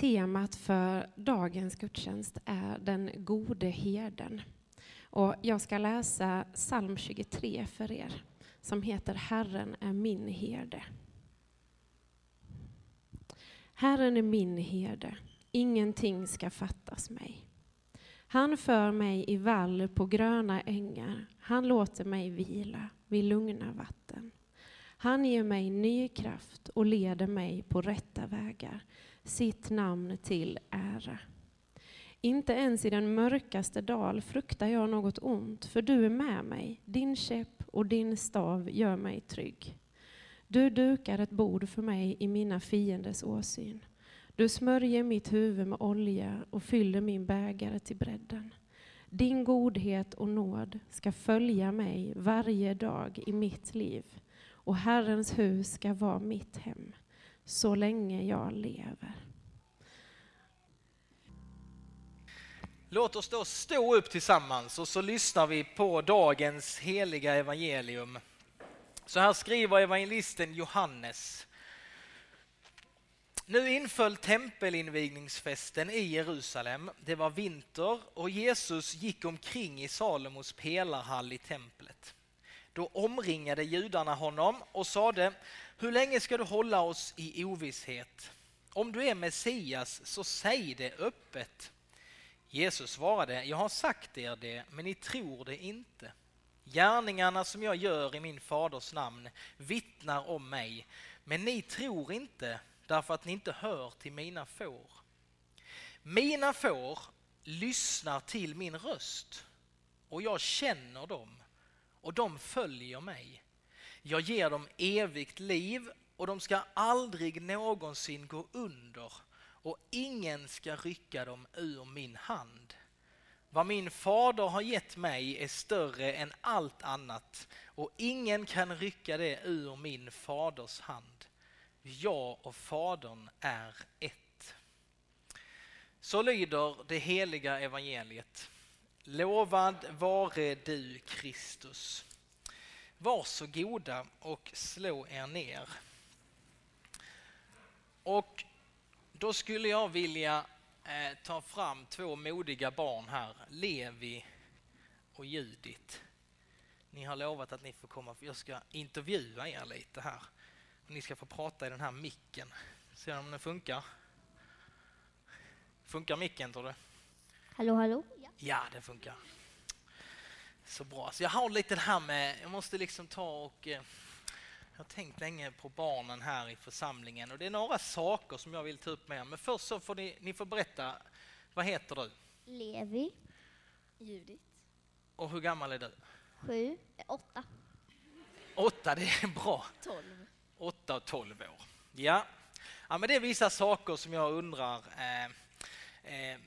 Temat för dagens gudstjänst är den gode herden. Och jag ska läsa psalm 23 för er, som heter Herren är min herde. Herren är min herde, ingenting ska fattas mig. Han för mig i vall på gröna ängar, han låter mig vila vid lugna vatten. Han ger mig ny kraft och leder mig på rätta vägar, sitt namn till ära. Inte ens i den mörkaste dal fruktar jag något ont, för du är med mig. Din käpp och din stav gör mig trygg. Du dukar ett bord för mig i mina fienders åsyn. Du smörjer mitt huvud med olja och fyller min bägare till bredden. Din godhet och nåd ska följa mig varje dag i mitt liv och Herrens hus ska vara mitt hem så länge jag lever. Låt oss då stå upp tillsammans och så lyssnar vi på dagens heliga evangelium. Så här skriver evangelisten Johannes. Nu inföll tempelinvigningsfesten i Jerusalem. Det var vinter och Jesus gick omkring i Salomos pelarhall i templet. Då omringade judarna honom och sade, hur länge ska du hålla oss i ovisshet? Om du är Messias, så säg det öppet. Jesus svarade, jag har sagt er det, men ni tror det inte. Gärningarna som jag gör i min faders namn vittnar om mig, men ni tror inte därför att ni inte hör till mina får. Mina får lyssnar till min röst och jag känner dem och de följer mig. Jag ger dem evigt liv och de ska aldrig någonsin gå under och ingen ska rycka dem ur min hand. Vad min fader har gett mig är större än allt annat och ingen kan rycka det ur min faders hand. Jag och Fadern är ett. Så lyder det heliga evangeliet. Lovad vare du Kristus. Varsågoda och slå er ner. Och då skulle jag vilja eh, ta fram två modiga barn här, Levi och Judit. Ni har lovat att ni får komma, för jag ska intervjua er lite här. Ni ska få prata i den här micken. Se om den funkar. Funkar micken tror du? Hallå, hallå? Ja, ja det funkar. Så bra. Så jag har lite det här med, jag måste liksom ta och eh, jag har tänkt länge på barnen här i församlingen och det är några saker som jag vill ta upp med er. Men först så får ni, ni får berätta, vad heter du? Levi. Judit. Och hur gammal är du? Sju. eh, Åtta. Åtta, det är bra. 12. 8 och 12 år. Ja. ja, men det är vissa saker som jag undrar eh, eh,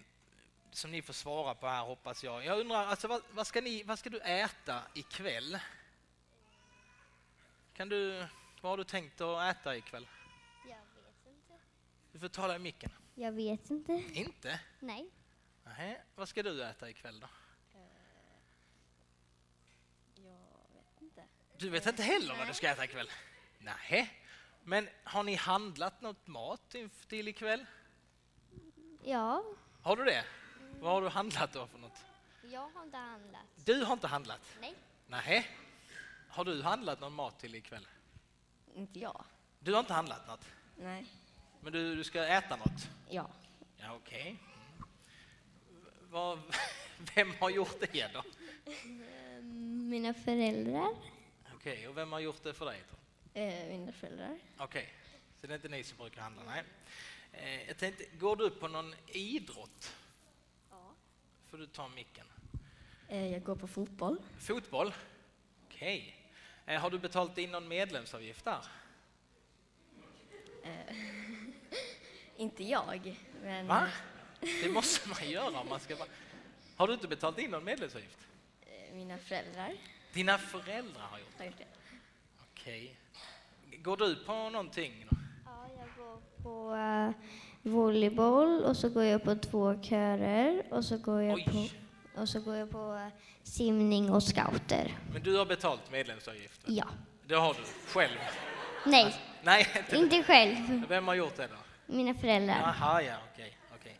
som ni får svara på här hoppas jag. Jag undrar, alltså, vad, vad, ska ni, vad ska du äta ikväll? Kan du, vad har du tänkt att äta ikväll? Jag vet inte. Du får tala i micken. Jag vet inte. Inte? Nej. Nej. Vad ska du äta ikväll då? Jag vet inte. Du vet inte heller vad du ska äta ikväll? Nej. Men har ni handlat något mat till- till ikväll? Ja. Har du det? Vad har du handlat då för något? Jag har inte handlat. Du har inte handlat? Nej. Nej. Har du handlat någon mat till ikväll? Inte jag. Du har inte handlat något? Nej. Men du, du ska äta något? Ja. Ja, okej. Mm. Vad- Vem har gjort det då? Mina föräldrar. Okej, och vem har gjort det för dig? Då? Eh, mina föräldrar. Okej, så det är inte ni som brukar handla? Nej. Eh, jag tänkte, går du på någon idrott? Får du ta micken. Eh, jag går på fotboll. Fotboll? Okej. Eh, har du betalt in någon medlemsavgift där? Inte jag, men Va? Det måste man göra om man ska vara... Har du inte betalt in någon medlemsavgift? eh, mina föräldrar Dina föräldrar har gjort det? har gjort det. Okej. Går du på någonting? Då? Ja, jag går på uh, volleyboll och så går jag på två körer och så går jag Oj. på, och så går jag på eh, simning och scouter. Men du har betalt medlemsavgiften? Ja. Det har du själv? Nej, Nej, inte. inte själv. Vem har gjort det då? Mina föräldrar. Jaha, ja, okej. okej.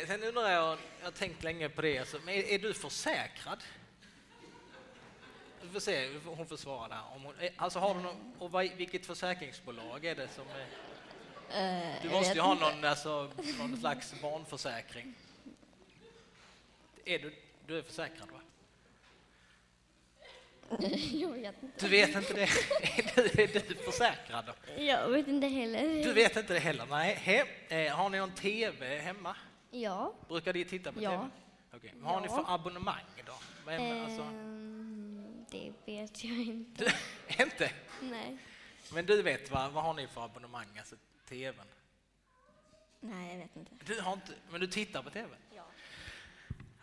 Eh, sen undrar jag, jag har tänkt länge på det, alltså, men är, är du försäkrad? Vi får se, hon får svara där. Om hon, eh, alltså har du någon, och vad, vilket försäkringsbolag är det som är, Eh, Du jag måste ju ha någon, alltså, någon slags barnförsäkring. Är du, du är försäkrad va? jag vet inte. Du vet inte det? Är du, är du försäkrad då? Jag vet inte heller. Du vet inte det heller? Nej. He, eh, har ni någon TV hemma? Ja. Brukar ni titta på Ja. TV? Okej. Vad har ni för abonnemang då? Vem, alltså, Ehm, det vet jag inte. du, inte? Nej. Men du vet vad, vad har ni för abonnemang, alltså TVn? Nej, jag vet inte. Du har inte, men du tittar på TV? Ja.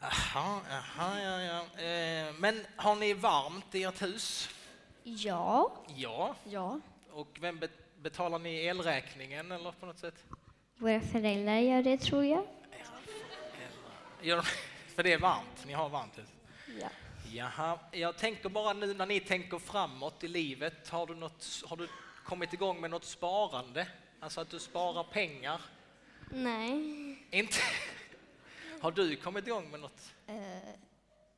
Jaha, jaha, ja, ja. Eh, men har ni varmt i ert hus? Ja. Ja. Ja. Och vem bet- betalar ni elräkningen eller på något sätt? Våra föräldrar gör det tror jag. Gör de, för det är varmt, ni har varmt hus? Ja. Jaha, jag tänker bara nu när ni tänker framåt i livet, har du, något, har du kommit igång med något sparande? Alltså att du sparar pengar? Nej. Inte? Har du kommit igång med något? Eh,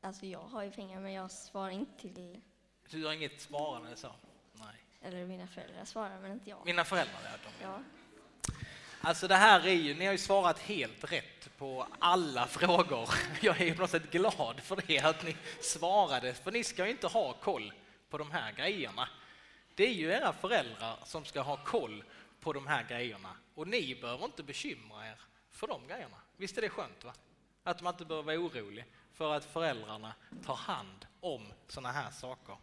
alltså jag har ju pengar men jag svarar inte till, Du har inget sparande så? Nej. eller mina föräldrar svarar men inte jag. Mina föräldrar, ja, de. Ja. Alltså det här är ju, ni har ju svarat helt rätt på alla frågor. Jag är ju på något sätt glad för det, att ni svarade, för ni ska ju inte ha koll på de här grejerna. Det är ju era föräldrar som ska ha koll på de här grejerna och ni behöver inte bekymra er för de grejerna. Visst är det skönt? va? Att man inte behöver vara orolig för att föräldrarna tar hand om sådana här saker.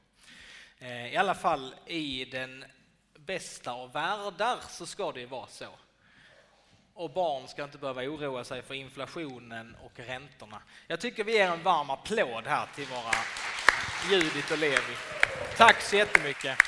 Eh, I alla fall i den bästa av världar så ska det ju vara så. Och barn ska inte behöva oroa sig för inflationen och räntorna. Jag tycker vi ger en varm applåd här till våra Judit och Levi. Tack så jättemycket.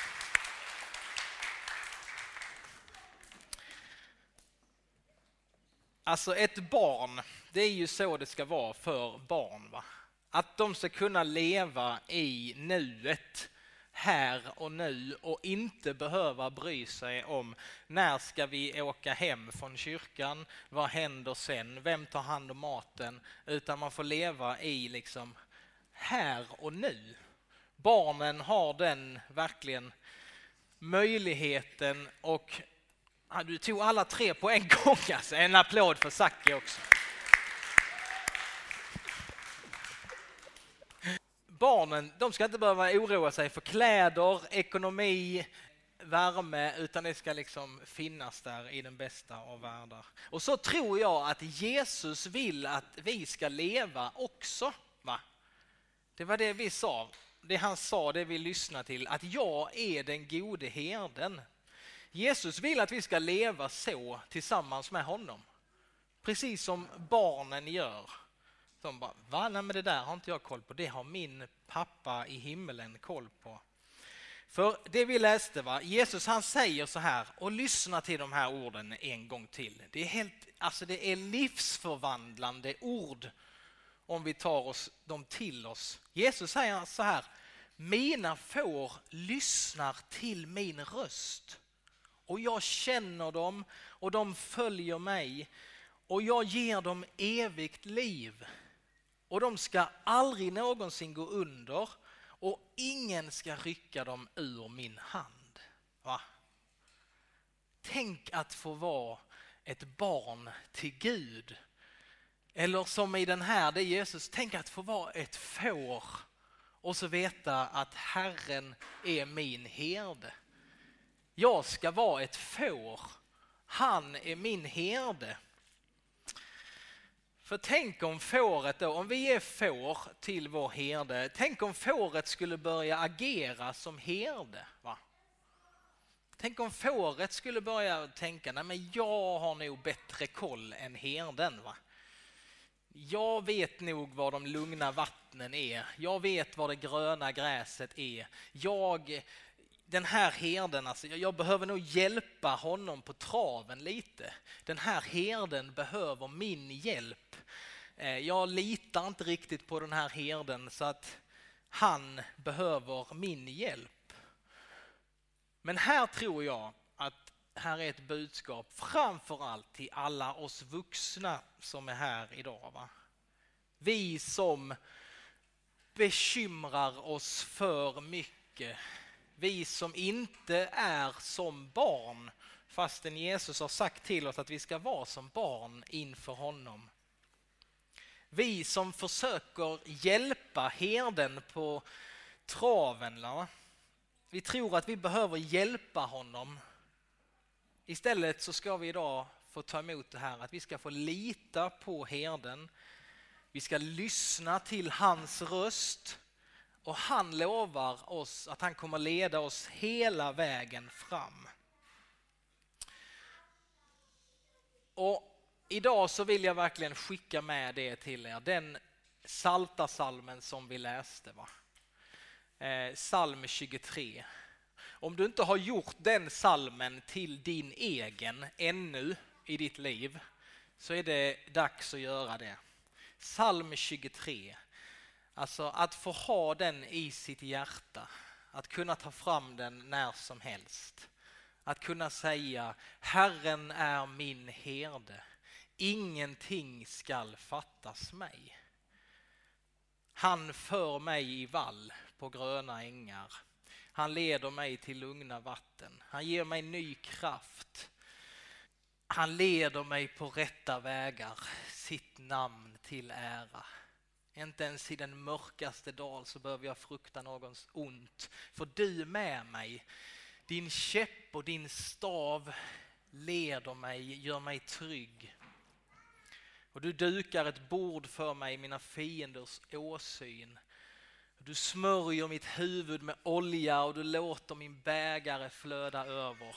Alltså ett barn, det är ju så det ska vara för barn. Va? Att de ska kunna leva i nuet, här och nu och inte behöva bry sig om när ska vi åka hem från kyrkan, vad händer sen, vem tar hand om maten, utan man får leva i liksom här och nu. Barnen har den verkligen möjligheten och Ja, du tog alla tre på en gång alltså. En applåd för Zacke också. Barnen, de ska inte behöva oroa sig för kläder, ekonomi, värme, utan det ska liksom finnas där i den bästa av världar. Och så tror jag att Jesus vill att vi ska leva också. Va? Det var det vi sa, det han sa, det vi lyssnade till, att jag är den gode herden. Jesus vill att vi ska leva så tillsammans med honom. Precis som barnen gör. De bara, va? Nej, men det där har inte jag koll på. Det har min pappa i himmelen koll på. För det vi läste, va? Jesus han säger så här, och lyssna till de här orden en gång till. Det är, helt, alltså det är livsförvandlande ord om vi tar oss dem till oss. Jesus säger så här, mina får lyssnar till min röst och jag känner dem och de följer mig och jag ger dem evigt liv och de ska aldrig någonsin gå under och ingen ska rycka dem ur min hand. Va? Tänk att få vara ett barn till Gud. Eller som i den här, det är Jesus, tänk att få vara ett får och så veta att Herren är min herde. Jag ska vara ett får. Han är min herde. För tänk om fåret då, om vi är får till vår herde, tänk om fåret skulle börja agera som herde. Va? Tänk om fåret skulle börja tänka, nej men jag har nog bättre koll än herden. Va? Jag vet nog var de lugna vattnen är. Jag vet var det gröna gräset är. Jag den här herden, alltså, jag behöver nog hjälpa honom på traven lite. Den här herden behöver min hjälp. Eh, jag litar inte riktigt på den här herden så att han behöver min hjälp. Men här tror jag att här är ett budskap framförallt till alla oss vuxna som är här idag. Va? Vi som bekymrar oss för mycket. Vi som inte är som barn fastän Jesus har sagt till oss att vi ska vara som barn inför honom. Vi som försöker hjälpa herden på traven. Vi tror att vi behöver hjälpa honom. Istället så ska vi idag få ta emot det här att vi ska få lita på herden. Vi ska lyssna till hans röst och han lovar oss att han kommer leda oss hela vägen fram. Och idag så vill jag verkligen skicka med det till er, den salta salmen som vi läste. Va? Eh, psalm 23. Om du inte har gjort den salmen till din egen ännu i ditt liv så är det dags att göra det. Psalm 23. Alltså att få ha den i sitt hjärta, att kunna ta fram den när som helst. Att kunna säga Herren är min herde, ingenting skall fattas mig. Han för mig i vall på gröna ängar. Han leder mig till lugna vatten. Han ger mig ny kraft. Han leder mig på rätta vägar, sitt namn till ära. Inte ens i den mörkaste dal så behöver jag frukta någons ont, för du är med mig. Din käpp och din stav leder mig, gör mig trygg. Och du dukar ett bord för mig i mina fienders åsyn. Du smörjer mitt huvud med olja och du låter min bägare flöda över.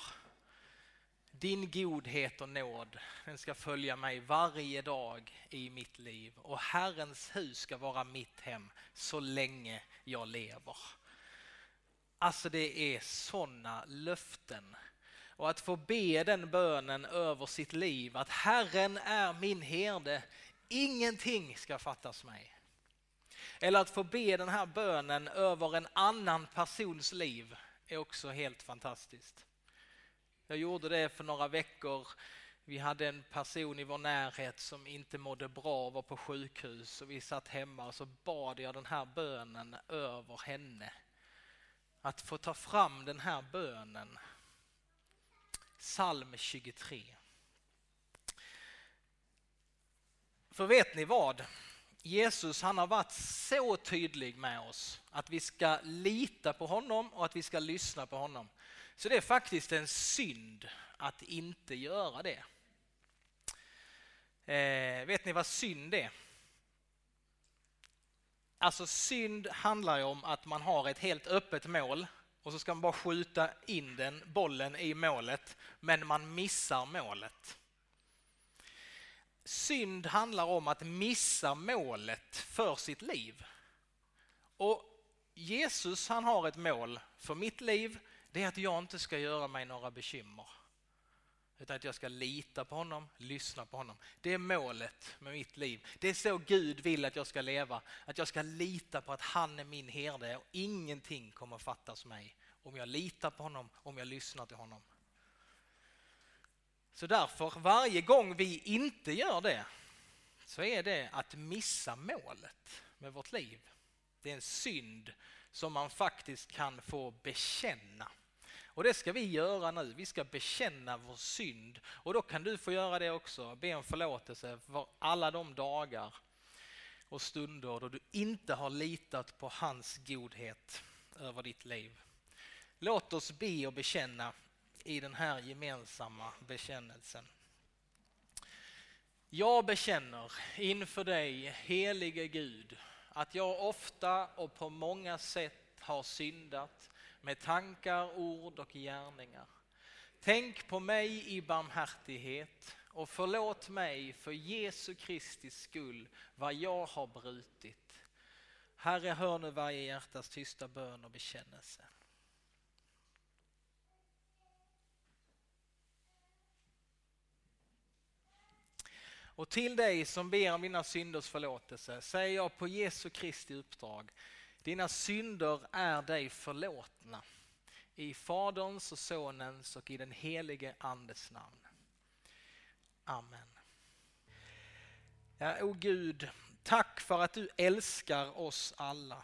Din godhet och nåd den ska följa mig varje dag i mitt liv och Herrens hus ska vara mitt hem så länge jag lever. Alltså det är sådana löften. Och att få be den bönen över sitt liv att Herren är min herde, ingenting ska fattas mig. Eller att få be den här bönen över en annan persons liv är också helt fantastiskt. Jag gjorde det för några veckor. Vi hade en person i vår närhet som inte mådde bra och var på sjukhus och vi satt hemma och så bad jag den här bönen över henne. Att få ta fram den här bönen. Psalm 23. För vet ni vad? Jesus han har varit så tydlig med oss att vi ska lita på honom och att vi ska lyssna på honom. Så det är faktiskt en synd att inte göra det. Eh, vet ni vad synd är? Alltså synd handlar ju om att man har ett helt öppet mål och så ska man bara skjuta in den bollen i målet men man missar målet. Synd handlar om att missa målet för sitt liv. Och Jesus han har ett mål för mitt liv, det är att jag inte ska göra mig några bekymmer. Utan att jag ska lita på honom, lyssna på honom. Det är målet med mitt liv. Det är så Gud vill att jag ska leva. Att jag ska lita på att han är min herde och ingenting kommer fattas mig. Om jag litar på honom, om jag lyssnar till honom. Så därför, varje gång vi inte gör det så är det att missa målet med vårt liv. Det är en synd som man faktiskt kan få bekänna. Och det ska vi göra nu. Vi ska bekänna vår synd. Och då kan du få göra det också. Be om förlåtelse för alla de dagar och stunder då du inte har litat på hans godhet över ditt liv. Låt oss be och bekänna i den här gemensamma bekännelsen. Jag bekänner inför dig, helige Gud, att jag ofta och på många sätt har syndat med tankar, ord och gärningar. Tänk på mig i barmhärtighet och förlåt mig för Jesu Kristi skull vad jag har brutit. Herre, hör nu varje hjärtas tysta bön och bekännelse. Och till dig som ber om dina synders förlåtelse säger jag på Jesu Kristi uppdrag, dina synder är dig förlåtna. I Faderns och Sonens och i den helige Andes namn. Amen. Ja, o Gud, tack för att du älskar oss alla.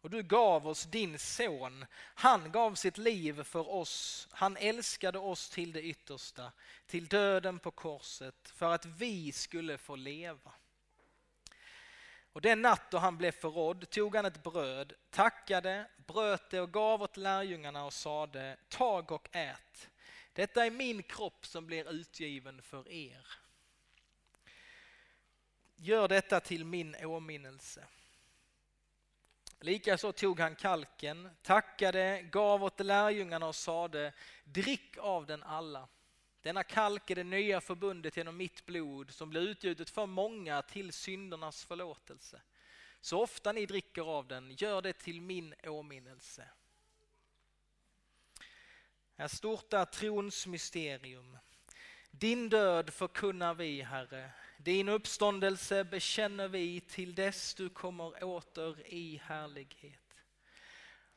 Och du gav oss din son. Han gav sitt liv för oss. Han älskade oss till det yttersta, till döden på korset, för att vi skulle få leva. Och den natt då han blev förrådd tog han ett bröd, tackade, bröt det och gav åt lärjungarna och sade, tag och ät. Detta är min kropp som blir utgiven för er. Gör detta till min åminnelse. Likaså tog han kalken, tackade, gav åt lärjungarna och sade, drick av den alla. Denna kalk är det nya förbundet genom mitt blod som blir utgjutet för många till syndernas förlåtelse. Så ofta ni dricker av den, gör det till min åminnelse. Här stort är trons mysterium. Din död förkunnar vi, Herre. Din uppståndelse bekänner vi till dess du kommer åter i härlighet.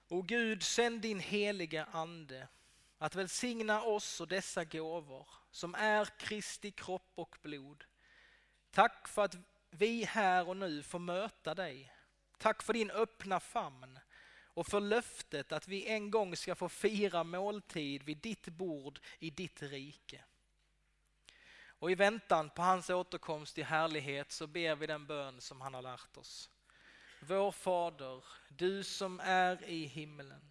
O Gud, sänd din heliga Ande att välsigna oss och dessa gåvor som är Kristi kropp och blod. Tack för att vi här och nu får möta dig. Tack för din öppna famn och för löftet att vi en gång ska få fira måltid vid ditt bord i ditt rike. Och i väntan på hans återkomst i härlighet så ber vi den bön som han har lärt oss. Vår Fader, du som är i himlen.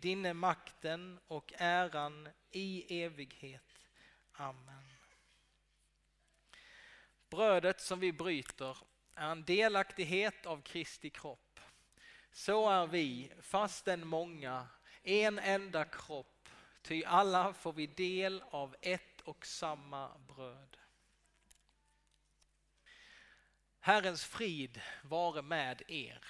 din är makten och äran i evighet. Amen. Brödet som vi bryter är en delaktighet av Kristi kropp. Så är vi, fastän många, en enda kropp, ty alla får vi del av ett och samma bröd. Herrens frid vare med er.